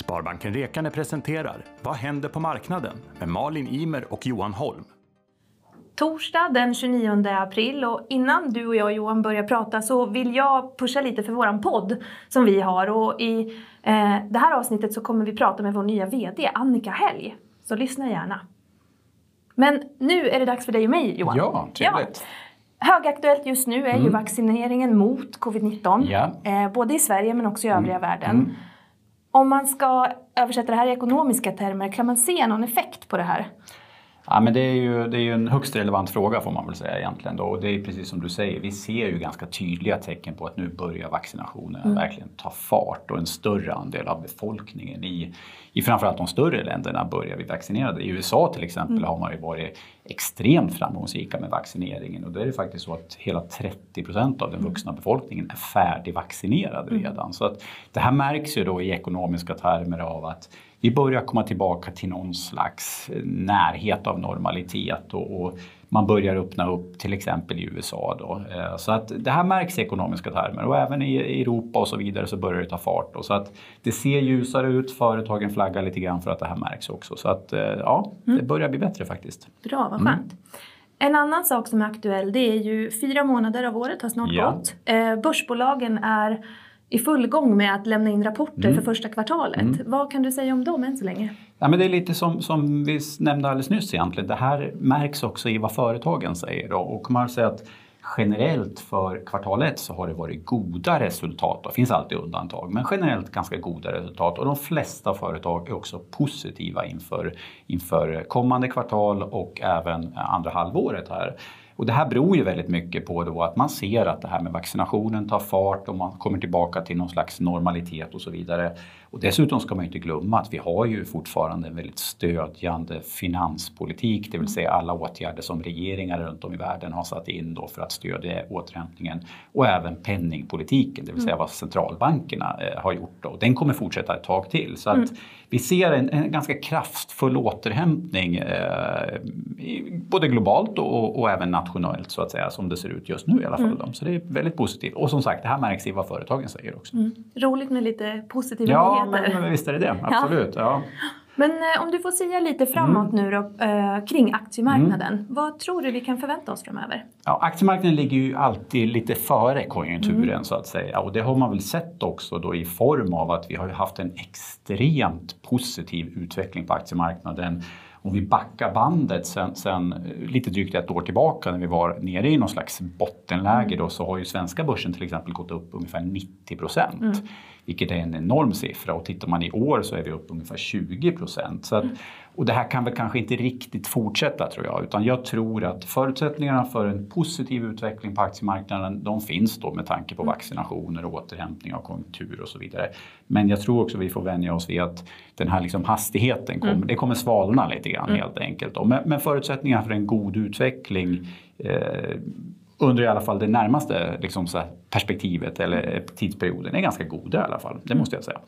Sparbanken Rekane presenterar Vad händer på marknaden? med Malin Imer och Johan Holm. Torsdag den 29 april och innan du och jag Johan börjar prata så vill jag pusha lite för våran podd som vi har och i eh, det här avsnittet så kommer vi prata med vår nya VD Annika Helg. Så lyssna gärna. Men nu är det dags för dig och mig Johan. Ja, trevligt. Högaktuellt just nu är ju vaccineringen mot covid-19. Ja. Eh, både i Sverige men också i övriga världen. Om man ska översätta det här i ekonomiska termer, kan man se någon effekt på det här? Ja, men det, är ju, det är ju en högst relevant fråga får man väl säga egentligen. Då. Och det är precis som du säger, vi ser ju ganska tydliga tecken på att nu börjar vaccinationen verkligen ta fart och en större andel av befolkningen i, i framförallt de större länderna börjar vi vaccinerade. I USA till exempel har man ju varit extremt framgångsrika med vaccineringen och då är det faktiskt så att hela 30 procent av den vuxna befolkningen är färdigvaccinerade redan. Så att det här märks ju då i ekonomiska termer av att vi börjar komma tillbaka till någon slags närhet av normalitet och, och man börjar öppna upp till exempel i USA. Då. Eh, Så att det här märks i ekonomiska termer och även i Europa och så vidare så börjar det ta fart. Då. Så att det ser ljusare ut, företagen flaggar lite grann för att det här märks också. Så att eh, ja, det börjar bli bättre faktiskt. Bra, vad skönt. En annan sak som är aktuell det är ju fyra månader av året har snart Ja. gått. Eh, börsbolagen är i full gång med att lämna in rapporter Mm. för första kvartalet. Vad kan du säga om dem än så länge? Ja, men det är lite som, som vi nämnde alldeles nyss egentligen. Det här märks också i vad företagen säger. Då. Och man säger att generellt för kvartal ett så har det varit goda resultat. Det finns alltid undantag, men generellt ganska goda resultat. Och de flesta företag är också positiva inför, inför kommande kvartal och även andra halvåret här. Och det här beror ju väldigt mycket på då att man ser att det här med vaccinationen tar fart och man kommer tillbaka till någon slags normalitet och så vidare. Och dessutom ska man inte glömma att vi har ju fortfarande en väldigt stödjande finanspolitik, det vill säga alla åtgärder som regeringar runt om i världen har satt in då för att stödja återhämtningen och även penningpolitiken, det vill säga vad centralbankerna eh, har gjort. Då. Den kommer fortsätta ett tag till. Så att vi ser en, en ganska kraftfull återhämtning eh, både globalt och, och även nationellt så att säga som det ser ut just nu i alla fall. Då. Så det är väldigt positivt. Och som sagt, det här märks i vad företagen säger också. Roligt med lite positiva Ja, nyheter. men, men visst är det det. Absolut. Ja. Men eh, om du får säga lite framåt nu då, eh, kring aktiemarknaden. Vad tror du vi kan förvänta oss framöver? Ja, aktiemarknaden ligger ju alltid lite före konjunkturen så att säga och det har man väl sett också då i form av att vi har haft en extremt positiv utveckling på aktiemarknaden. Om vi backar bandet sen, sen eh, lite drygt ett år tillbaka när vi var nere i någon slags bottenläge då så har ju svenska börsen till exempel gått upp ungefär 90 procent. Vilket är en enorm siffra och tittar man i år så är vi upp ungefär 20 procent. Så att, och det här kan väl kanske inte riktigt fortsätta tror jag utan jag tror att förutsättningarna för en positiv utveckling på aktiemarknaden de finns då med tanke på vaccinationer och återhämtning av konjunktur och så vidare. Men jag tror också vi får vänja oss vid att den här liksom hastigheten kommer, det kommer svalna lite grann helt enkelt. Men, men förutsättningarna för en god utveckling eh, under i alla fall det närmaste liksom så här perspektivet eller tidsperioden är ganska goda i alla fall. Det måste jag säga.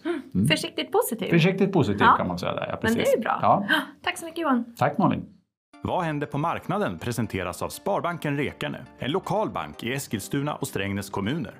Försiktigt positiv. Försiktigt positivt Ja. kan man säga. Där. Ja, Men precis. det är bra. Ja. Tack så mycket Johan. Tack Malin. Vad händer på marknaden presenteras av Sparbanken Rekane, en lokal bank i Eskilstuna och Strängnäs kommuner.